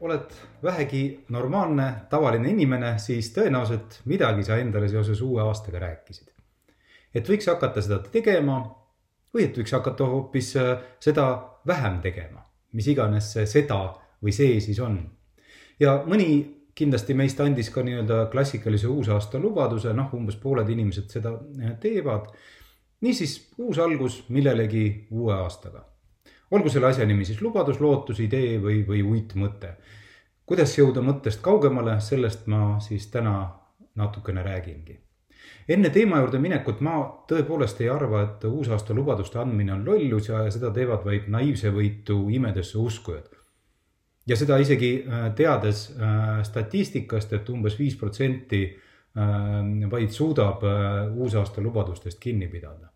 oled vähegi normaalne, tavaline inimene, siis tõenäoliselt midagi sa endale seoses uue aastaga rääkisid. et võiks hakata seda tegema või et võiks hakata hoopis äh, seda vähem tegema, mis iganes see seda või see siis on. ja mõni kindlasti meist andis ka nii-öelda klassikalise uusaasta lubaduse, noh, umbes pooled inimesed seda äh, teevad. niisiis uus algus millelegi uue aastaga. Olgu selle asja nimi siis lubadus, lootus, idee või, või uitmõte. kuidas jõuda mõttest kaugemale, sellest ma siis täna natukene räägingi enne teema juurde minekut ma tõepoolest ei arva, et uusaasta lubaduste andmine on lollus ja seda teevad vaid naiivsevõitu imedesse uskujad. ja seda isegi äh, teades äh, statistikast, et umbes viis protsenti äh, vaid suudab uusaasta lubadustest kinni pidada.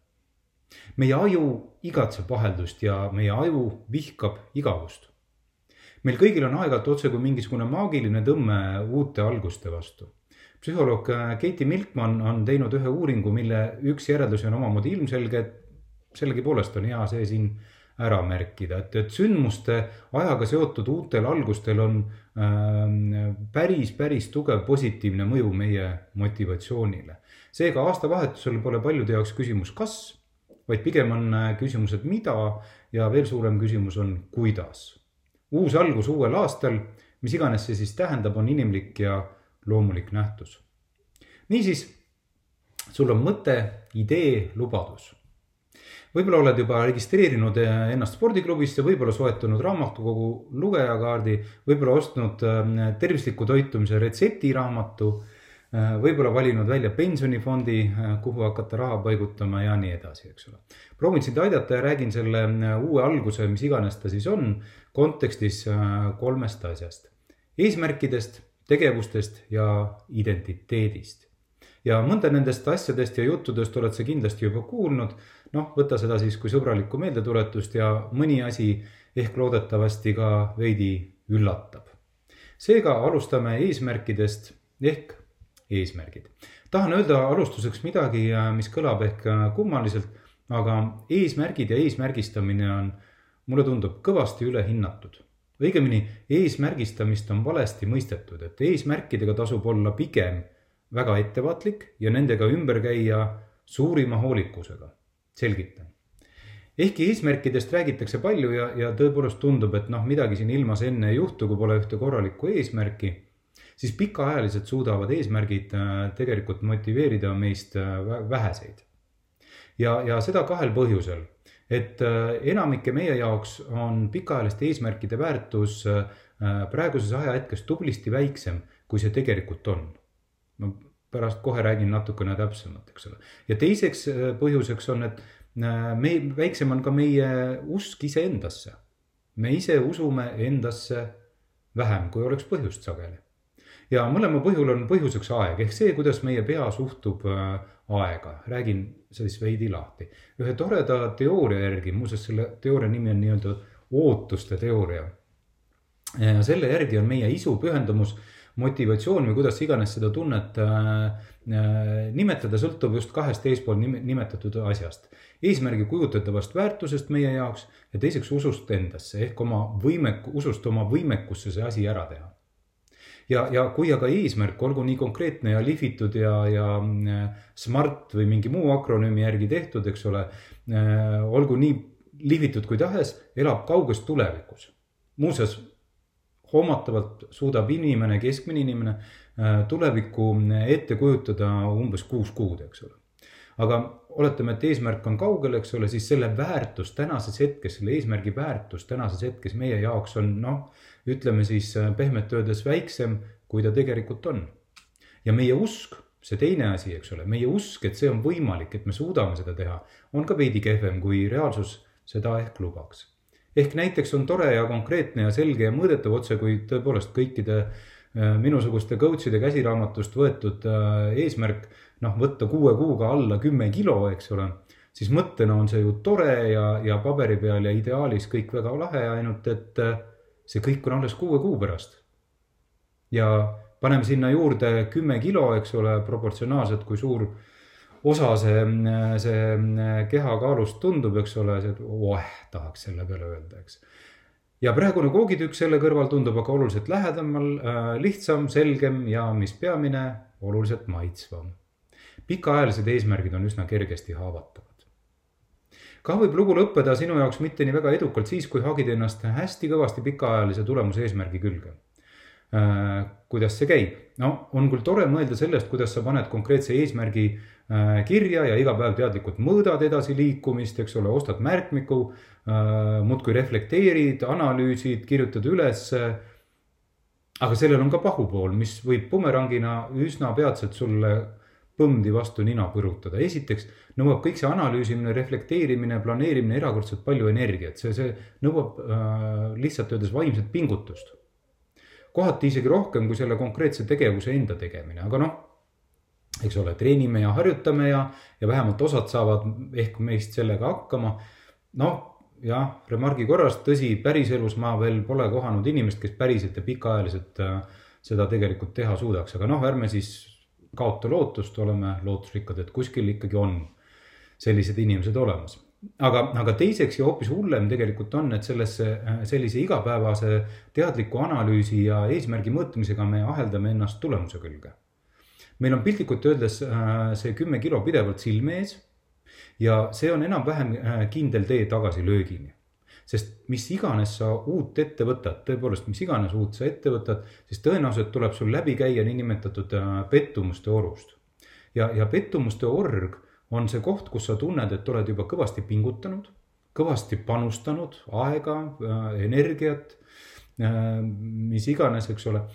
Meie aju igatseb vaheldust ja meie aju vihkab igavust. meil kõigil on aeg-ajalt otse kui mingisugune maagiline tõmme uute alguste vastu psühholoog Keiti Milkman on teinud ühe uuringu, mille üks järeldusi on omamoodi ilmselge, et sellegipoolest on hea see siin ära märkida, et, et sündmuste ajaga seotud uutel algustel on äh, päris, päris tugev positiivne mõju meie motivatsioonile. seega aastavahetusel pole paljude jaoks küsimus, kas, vaid pigem on äh, küsimus, et mida ja veel suurem küsimus on, kuidas. uus algus uuel aastal, mis iganes see siis tähendab, on inimlik ja loomulik nähtus. niisiis, sul on mõte, idee, lubadus. võib-olla oled juba registreerinud ennast spordiklubisse, võib-olla soetanud raamatukogu lugejakaardi, võib-olla ostnud ähm, tervisliku toitumise retseptiraamatu, äh, võib-olla valinud välja pensionifondi, äh, kuhu hakata raha paigutama ja nii edasi, eks ole. proovin sind aidata ja räägin selle äh, uue alguse, mis iganes ta siis on, kontekstis kolmest asjast. eesmärkidest tegevustest ja identiteedist. ja mõnda nendest asjadest ja juttudest oled sa kindlasti juba kuulnud. noh, võta seda siis kui sõbralikku meeldetuletust ja mõni asi ehk loodetavasti ka veidi üllatab. seega alustame eesmärkidest ehk eesmärgid. tahan öelda alustuseks midagi, mis kõlab ehk kummaliselt, aga eesmärgid ja eesmärgistamine on, mulle tundub, kõvasti ülehinnatud õigemini eesmärgistamist on valesti mõistetud, et eesmärkidega tasub olla pigem väga ettevaatlik ja nendega ümber käia suurima hoolikusega. selgitan. ehkki eesmärkidest räägitakse palju ja, ja tõepoolest tundub, et noh, midagi siin ilmas enne ei juhtu, kui pole ühte korralikku eesmärki, siis pikaajaliselt suudavad eesmärgid äh, tegelikult motiveerida meist äh, väheseid. ja, ja seda kahel põhjusel et äh, enamike meie jaoks on pikaajaliste eesmärkide väärtus praeguses ajahetkes tublisti väiksem, kui see tegelikult on. ma pärast kohe räägin natukene täpsemalt, eks ole. ja teiseks põhjuseks on, et me, väiksem on ka meie usk iseendasse. me ise usume endasse vähem, kui oleks põhjust sageli. Ja mõlema põhjul on põhjuseks aeg ehk see, kuidas meie pea suhtub aega, räägin siis veidi lahti. ühe toreda teooria järgi, muuseas selle teooria nimi on nii-öelda ootuste teooria. selle järgi on meie isu, pühendumus, motivatsioon või kuidas iganes seda tunnet äh, äh, nimetada, sõltub just kahest eespool nimetatud asjast. eesmärgi kujutatavast väärtusest meie jaoks ja teiseks usust endasse ehk oma võimek-, usust oma võimekusse see asi ära teha ja, ja kui aga eesmärk, olgu nii konkreetne ja lihvitud ja, ja mm, smart või mingi muu akronüümi järgi tehtud, eks ole. Äh, olgu nii lihvitud kui tahes, elab kauges tulevikus. muuseas, hoomatavalt suudab inimene, keskmine inimene äh, tulevikku ette kujutada umbes kuus kuud, eks ole. Aga oletame, et eesmärk on kaugel, eks ole, siis selle väärtus tänases hetkes, selle eesmärgi väärtus tänases hetkes meie jaoks on noh ütleme siis äh, pehmelt öeldes väiksem, kui ta tegelikult on. ja meie usk, see teine asi, eks ole, meie usk, et see on võimalik, et me suudame seda teha, on ka veidi kehvem, kui reaalsus seda ehk lubaks. ehk näiteks on tore ja konkreetne ja selge ja mõõdetav otse, kui tõepoolest kõikide äh, minusuguste coach'ide käsiraamatust võetud äh, eesmärk, noh, võtta kuue kuuga alla kümme kilo, eks ole siis mõttena on see ju tore ja, ja paberi peal ja ideaalis kõik väga lahe, ainult et äh, see kõik on alles kuue kuu pärast. ja paneme sinna juurde kümme kilo, eks ole, proportsionaalselt, kui suur osa see, see keha kaalust tundub, eks ole, see, oeh, tahaks selle peale öelda, eks. ja praegune koogitükk selle kõrval tundub aga oluliselt lähedamal, äh, lihtsam, selgem ja mis peamine, oluliselt maitsvam. Pikaajalised eesmärgid on üsna kergesti haavatavad kah võib lugu lõppeda sinu jaoks mitte nii väga edukalt siis, kui hagid ennast hästi kõvasti pikaajalise tulemuse eesmärgi külge Äh, kuidas see käib? no on küll tore mõelda sellest, kuidas sa paned konkreetse eesmärgi äh, kirja ja iga päev teadlikult mõõdad edasiliikumist, eks ole, ostad märkmiku, äh, muudkui reflekteerid, analüüsid, kirjutad üles. aga sellel on ka pahupool, mis võib bumerangina üsna peatselt sulle põmdi vastu nina põrutada. esiteks nõuab kõik see analüüsimine, reflekteerimine, planeerimine erakordselt palju energiat, see, see nõuab äh, lihtsalt öeldes vaimset pingutust kohati isegi rohkem kui selle konkreetse tegevuse enda tegemine, aga noh, eks ole, treenime ja harjutame ja, ja vähemalt osad saavad ehk meist sellega hakkama. noh, jah, remargi korras, tõsi, päriselus ma veel pole kohanud inimest, kes päriselt ja pikaajaliselt äh, seda tegelikult teha suudaks, aga noh, ärme siis kaota lootust, oleme lootusrikkad, et kuskil ikkagi on sellised inimesed olemas aga, aga teiseks ja hoopis hullem tegelikult on, et sellesse, sellise igapäevase teadliku analüüsi ja eesmärgi mõõtmisega me aheldame ennast tulemuse külge. meil on piltlikult öeldes äh, see kümme kilo pidevalt silme ees ja see on enam-vähem äh, kindel tee tagasilöögini sest mis iganes sa uut ette võtad, tõepoolest, mis iganes uut sa ette võtad, siis tõenäoliselt tuleb sul läbi käia niinimetatud äh, pettumuste orust. ja, ja pettumuste org on see koht, kus sa tunned, et oled juba kõvasti pingutanud, kõvasti panustanud aega, äh, energiat, äh, mis iganes, eks ole.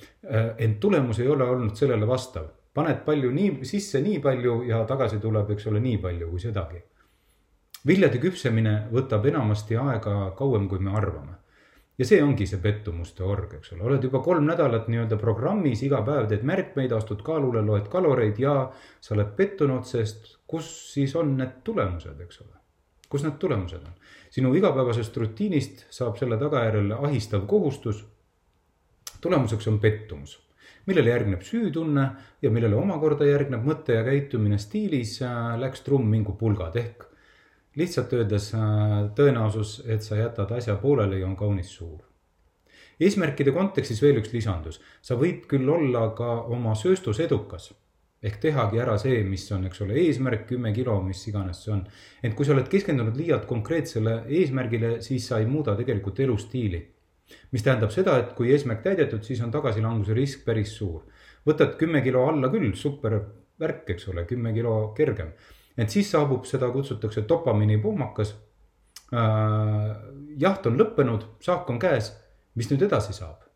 Ent tulemus ei ole olnud sellele vastav, paned palju nii sisse nii palju ja tagasi tuleb, eks ole, nii palju kui sedagi. Viljade küpsemine võtab enamasti aega kauem, kui me arvame ja see ongi see pettumuste org, eks ole, oled juba kolm nädalat nii-öelda programmis, iga päev teed märkmeid, astud kaalule, loed kaloreid ja sa oled pettunud, sest kus siis on need tulemused, eks ole. kus need tulemused on? sinu igapäevasest rutiinist saab selle tagajärjel ahistav kohustus. tulemuseks on pettumus, millele järgneb süütunne ja millele omakorda järgneb mõte ja käitumine stiilis läks trumm mingu pulgad ehk lihtsalt öeldes äh, tõenäosus, et sa jätad asja pooleli, on kaunis suur. eesmärkide kontekstis veel üks lisandus, sa võid küll olla ka oma sööstus edukas ehk tehagi ära see, mis on, eks ole, eesmärk kümme kilo, mis iganes see on. ent kui sa oled keskendunud liialt konkreetsele eesmärgile, siis sa ei muuda tegelikult elustiili. mis tähendab seda, et kui eesmärk täidetud, siis on tagasilanguse risk päris suur. võtad kümme kilo alla küll, super värk, eks ole, kümme kilo kergem et siis saabub, seda kutsutakse dopamiinipuhmakas äh,. jaht on lõppenud, saak on käes, mis nüüd edasi saab?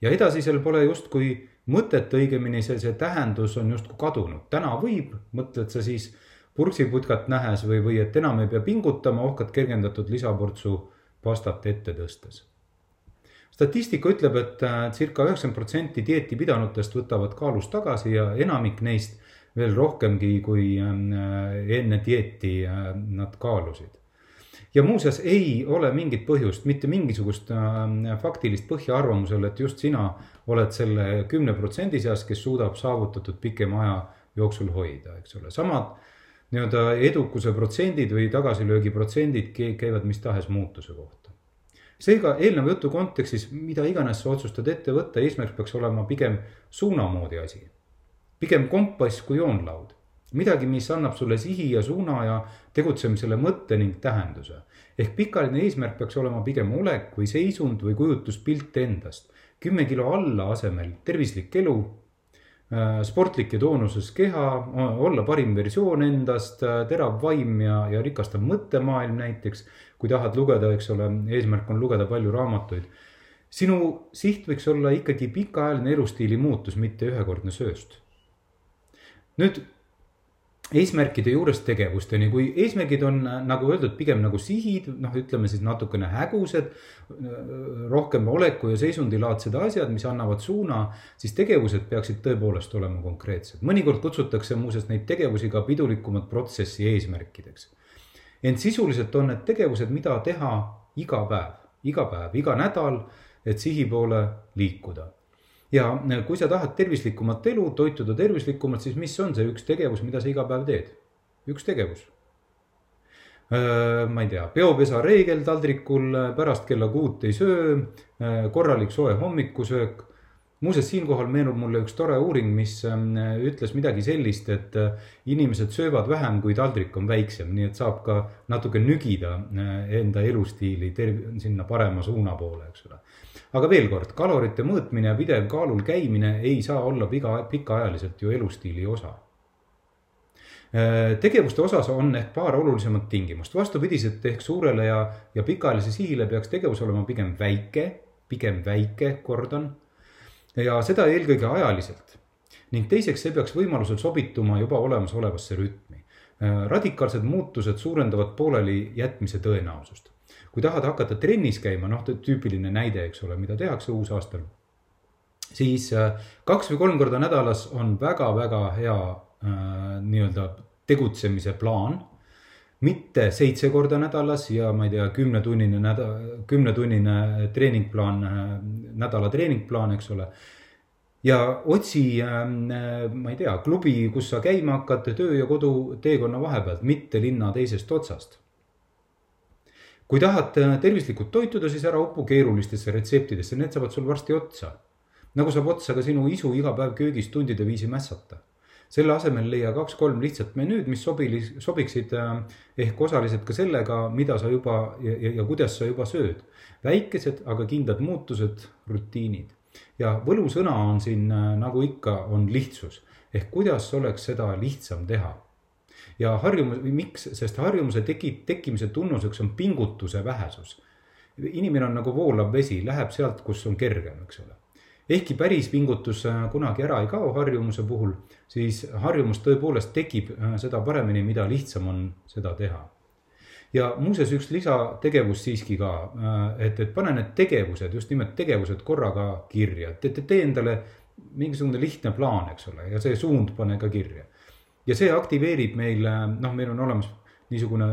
ja edasisel pole justkui mõtet, õigemini see, see tähendus on justkui kadunud, täna võib, mõtled sa siis purksiputkat nähes või, või et enam ei pea pingutama, ohkad kergendatud lisaportsu pastat ette tõstes. statistika ütleb, et äh, circa üheksakümmend protsenti dieeti pidanutest võtavad kaalust tagasi ja enamik neist veel rohkemgi, kui äh, enne dieeti äh, nad kaalusid. ja muuseas ei ole mingit põhjust, mitte mingisugust äh, faktilist põhja arvamusel, et just sina oled selle kümne protsendi seas, kes suudab saavutatud pikema aja jooksul hoida, eks ole, samad nii-öelda edukuse protsendid või tagasilöögi protsendid käivad mis tahes muutuse kohta. seega eelneva jutu kontekstis, mida iganes sa otsustad ette võtta, eesmärk peaks olema pigem suunamoodi asi pigem kompass kui joonlaud. midagi, mis annab sulle sihi ja suuna ja tegutsemisele mõtte ning tähenduse. ehk pikaajaline eesmärk peaks olema pigem olek või seisund või kujutluspilt endast. kümme kilo alla asemel tervislik elu äh, sportlik ja toonuses keha, olla parim versioon endast, äh, terav vaim ja, ja rikastav mõttemaailm näiteks. kui tahad lugeda, eks ole, eesmärk on lugeda palju raamatuid. sinu siht võiks olla ikkagi pikaajaline elustiili muutus, mitte ühekordne sööst nüüd eesmärkide juurest tegevusteni, kui eesmärgid on nagu öeldud, pigem nagu sihid, noh, ütleme siis natukene hägused, rohkem oleku ja seisundilaadsed asjad, mis annavad suuna, siis tegevused peaksid tõepoolest olema konkreetsed. mõnikord kutsutakse muuseas neid tegevusi ka pidulikumat protsessi eesmärkideks. ent sisuliselt on need tegevused, mida teha iga päev, iga päev, iga nädal, et sihi poole liikuda ja kui sa tahad tervislikumat elu, toituda tervislikumalt, siis mis on see üks tegevus, mida sa iga päev teed? üks tegevus. ma ei tea, peopesa reegel taldrikul, pärast kella kuut ei söö, korralik soe hommikusöök. muuseas, siinkohal meenub mulle üks tore uuring, mis ütles midagi sellist, et inimesed söövad vähem, kui taldrik on väiksem, nii et saab ka natuke nügida enda elustiili terv-, sinna parema suuna poole, eks ole aga veel kord, kalorite mõõtmine ja pidev kaalul käimine ei saa olla piga, pikaajaliselt ju elustiili osa. Äh, tegevuste osas on ehk paar olulisemat tingimust, vastupidiselt ehk suurele ja, ja pikaajalise sihile peaks tegevus olema pigem väike, pigem väike, kordan. ja seda eelkõige ajaliselt ning teiseks, see peaks võimalusel sobituma juba olemasolevasse rütmi. Äh, radikaalsed muutused suurendavad pooleli jätmise tõenäosust kui tahad hakata trennis käima, noh, tüüpiline näide, eks ole, mida tehakse uusaastal. siis äh, kaks või kolm korda nädalas on väga-väga hea äh, nii-öelda tegutsemise plaan mitte seitse korda nädalas ja ma ei tea, kümnetunnine nädal, kümnetunnine treeningplaan, äh, nädala treeningplaan, eks ole. ja otsi, ma ei tea, klubi, kus sa käima hakkad töö ja kodu teekonna vahepealt, mitte linna teisest otsast kui tahad äh, tervislikult toituda, siis ära upu keerulistesse retseptidesse, need saavad sul varsti otsa. nagu saab otsa ka sinu isu iga päev köögis tundide viisi mässata. selle asemel leia kaks-kolm lihtsat menüüd, mis sobilis, sobiksid äh, ehk osaliselt ka sellega, mida sa juba ja, ja, ja kuidas sa juba sööd. väikesed, aga kindlad muutused, rutiinid. ja võlusõna on siin äh, nagu ikka, on lihtsus ehk kuidas oleks seda lihtsam teha ja harjumus või miks, sest harjumuse teki, tekkimise tunnuseks on pingutuse vähesus. inimene on nagu voolav vesi, läheb sealt, kus on kergem, eks ole. ehkki päris pingutus äh, kunagi ära ei kao harjumuse puhul, siis harjumus tõepoolest tekib äh, seda paremini, mida lihtsam on seda teha ja muuseas, üks lisategevus siiski ka, äh, et, et pane need tegevused, just nimelt tegevused korraga kirja, tee endale mingisugune lihtne plaan, eks ole, ja see suund pane ka kirja ja see aktiveerib meil, noh, meil on olemas niisugune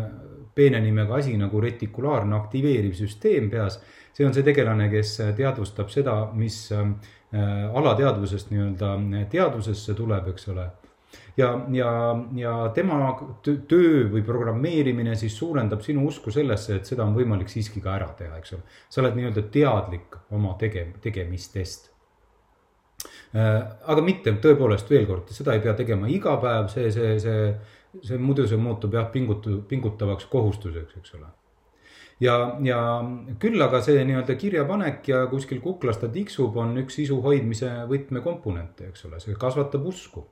peene nimega asi nagu retikulaarne aktiveeriv süsteem peas. see on see tegelane, kes teadvustab seda, mis äh, alateadvusest nii-öelda teadvusesse tuleb, eks ole. ja, ja, ja tema töö või programmeerimine siis suurendab sinu usku sellesse, et seda on võimalik siiski ka ära teha, eks ole. sa oled nii-öelda teadlik oma tege-, tegemistest Äh, aga mitte tõepoolest veel kord, seda ei pea tegema iga päev, see, see, see, see muidu see muutub jah, pingutu-, pingutavaks kohustuseks, eks ole. ja, ja küll aga see nii-öelda kirjapanek ja kuskil kuklas ta tiksub, on üks isu hoidmise võtmekomponente, eks ole, see kasvatab usku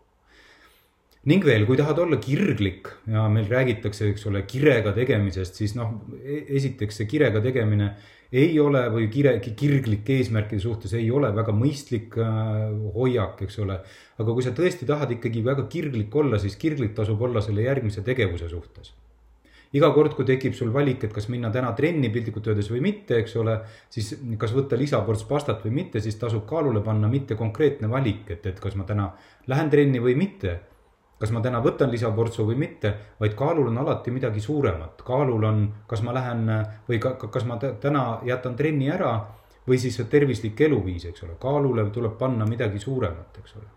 ning veel, kui tahad olla kirglik ja meil räägitakse, eks ole, kirega tegemisest, siis noh, e-, esiteks see kirega tegemine ei ole või kire, kirglik eesmärkide suhtes ei ole väga mõistlik äh, hoiak, eks ole. aga kui sa tõesti tahad ikkagi väga kirglik olla, siis kirglik tasub olla selle järgmise tegevuse suhtes iga kord, kui tekib sul valik, et kas minna täna trenni piltlikult öeldes või mitte, eks ole, siis kas võtta lisaports pastat või mitte, siis tasub kaalule panna mitte konkreetne valik, et, et kas ma täna lähen trenni või mitte kas ma täna võtan lisaportsu või mitte, vaid kaalul on alati midagi suuremat, kaalul on, kas ma lähen või ka, kas ma täna jätan trenni ära või siis tervislik eluviis, eks ole, kaalule tuleb panna midagi suuremat, eks ole.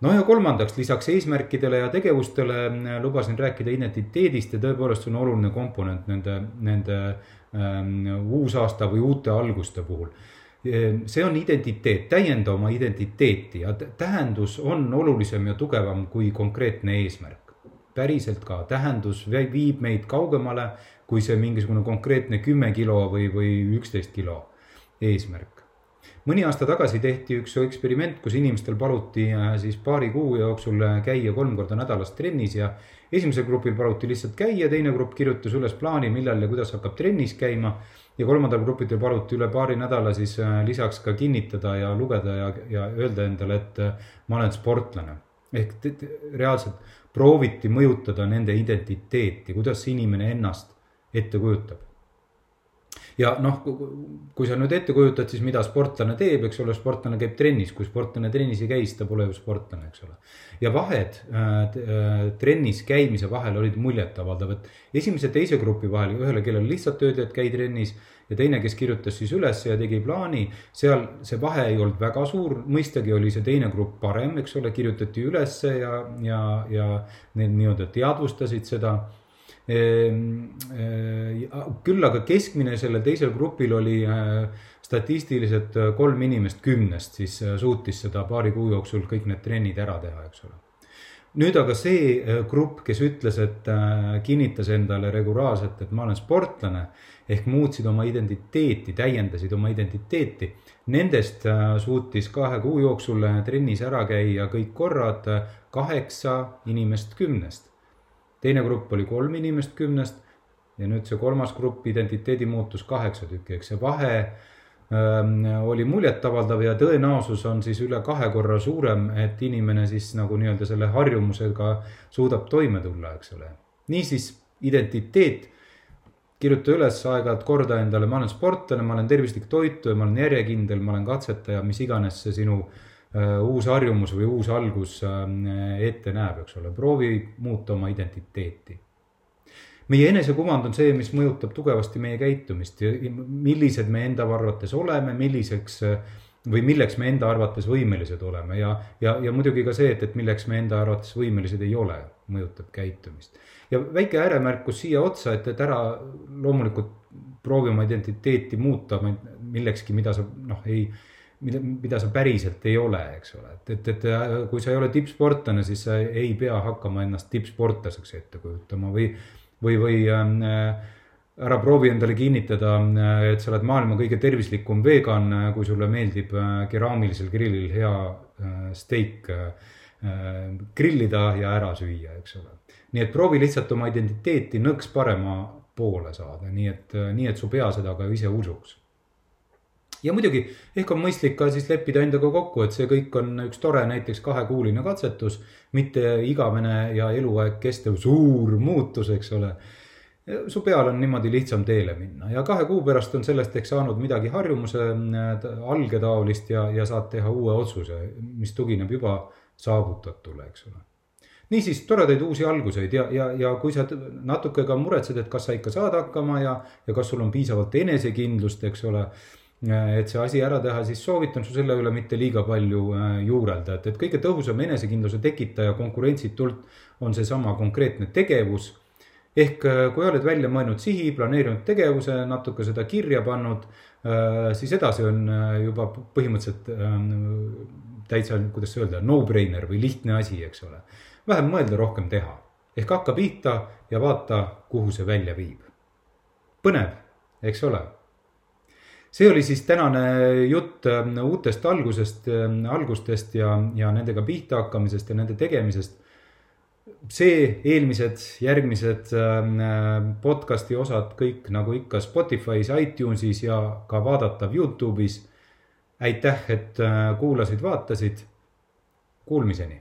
no ja kolmandaks, lisaks eesmärkidele ja tegevustele lubasin rääkida identiteedist ja tõepoolest see on oluline komponent nende, nende ähm, uusaasta või uute alguste puhul see on identiteet, täienda oma identiteeti ja tähendus on olulisem ja tugevam kui konkreetne eesmärk. päriselt ka, tähendus viib meid kaugemale kui see mingisugune konkreetne kümme kilo või, või üksteist kilo eesmärk. mõni aasta tagasi tehti üks eksperiment, kus inimestel paluti äh, siis paari kuu jooksul käia kolm korda nädalas trennis ja esimesel grupil paluti lihtsalt käia, teine grupp kirjutas üles plaani, millal ja kuidas hakkab trennis käima ja kolmandal grupidel paluti üle paari nädala siis äh, lisaks ka kinnitada ja lugeda ja, ja öelda endale, et äh, ma olen sportlane. ehk te, te, reaalselt prooviti mõjutada nende identiteeti, kuidas see inimene ennast ette kujutab ja noh, kui sa nüüd ette kujutad, siis mida sportlane teeb, eks ole, sportlane käib trennis, kui sportlane trennis ei käi, siis ta pole ju sportlane, eks ole. ja vahed äh, trennis käimise vahel olid muljetavaldav, et esimese teise grupi vahel ühele, kellel lihtsalt öeldi, et käi trennis ja teine, kes kirjutas siis üles ja tegi plaani, seal see vahe ei olnud väga suur, mõistagi oli see teine grupp parem, eks ole, kirjutati ülesse ja, ja, ja need nii-öelda teadvustasid seda küll aga keskmine sellel teisel grupil oli eh, statistiliselt eh, kolm inimest kümnest, siis suutis seda paari kuu jooksul kõik need trennid ära teha, eks ole. nüüd aga see grupp, kes ütles, et kinnitas endale regulaarselt, et ma olen sportlane ehk muutsid oma identiteeti, täiendasid oma identiteeti. Nendest suutis kahe kuu jooksul trennis ära käia kõik korrad kaheksa inimest kümnest teine grupp oli kolm inimest kümnest ja nüüd see kolmas grupp identiteedi muutus kaheksa tükki, eks see vahe ähm, oli muljetavaldav ja tõenäosus on siis üle kahe korra suurem, et inimene siis nagu nii-öelda selle harjumusega suudab toime tulla, eks ole. niisiis identiteet, kirjuta üles aeg-ajalt korda endale, ma olen sportlane, ma olen tervislik toituja, ma olen järjekindel, ma olen katsetaja, mis iganes see sinu Äh, uus harjumus või uus algus äh, ette näeb, eks ole, proovi muuta oma identiteeti. meie enesekuvand on see, mis mõjutab tugevasti meie käitumist millised me enda arvates oleme, milliseks või milleks me enda arvates võimelised oleme ja, ja, ja muidugi ka see, et, et milleks me enda arvates võimelised ei ole, mõjutab käitumist. ja väike ääremärkus siia otsa, et, et ära loomulikult proovi oma identiteeti muuta millekski, mida sa noh, ei mida, mida sa päriselt ei ole, eks ole, et, et, et kui sa ei ole tippsportlane, siis sa ei pea hakkama ennast tippsportlaseks ette kujutama või, või, või äh, ära proovi endale kinnitada, äh, et sa oled maailma kõige tervislikum vegan, äh, kui sulle meeldib keraamilisel grillil hea steik grillida ja ära süüa, eks ole. nii et proovi lihtsalt oma identiteeti nõks parema poole saada, nii et, nii et su pea seda ka ise usuks ja muidugi ehk on mõistlik ka siis leppida endaga kokku, et see kõik on üks tore näiteks kahekuuline katsetus, mitte igavene ja eluaeg kestev suur muutus, eks ole. su peal on niimoodi lihtsam teele minna ja kahe kuu pärast on sellest ehk saanud midagi harjumuse äh, algetaolist ja, ja saad teha uue otsuse, mis tugineb juba saavutatule, eks ole niisiis toredaid uusi alguseid ja, ja, ja kui sa natuke ka muretsed, et kas sa ikka saad hakkama ja, ja kas sul on piisavalt enesekindlust, eks ole et see asi ära teha, siis soovitan su selle üle mitte liiga palju äh, juurelda, et, et kõige tõhusam enesekindluse tekitaja konkurentsitult on seesama konkreetne tegevus. ehk äh, kui oled välja mõelnud sihi, planeerinud tegevuse, natuke seda kirja pannud, äh, siis edasi on juba põhimõtteliselt täitsa, kuidas öelda, no-brainer või lihtne asi, eks ole. vähem mõelda, rohkem teha ehk hakka pihta ja vaata, kuhu see välja viib. põnev, eks ole see oli siis tänane jutt ähm, uutest algusest, ähm, algustest ja, ja nendega pihta hakkamisest ja nende tegemisest. see, eelmised, järgmised ähm, podcast'i osad kõik nagu ikka Spotify's, iTunesis ja ka vaadatav Youtube'is. aitäh, et äh, kuulasid, vaatasid. Kuulmiseni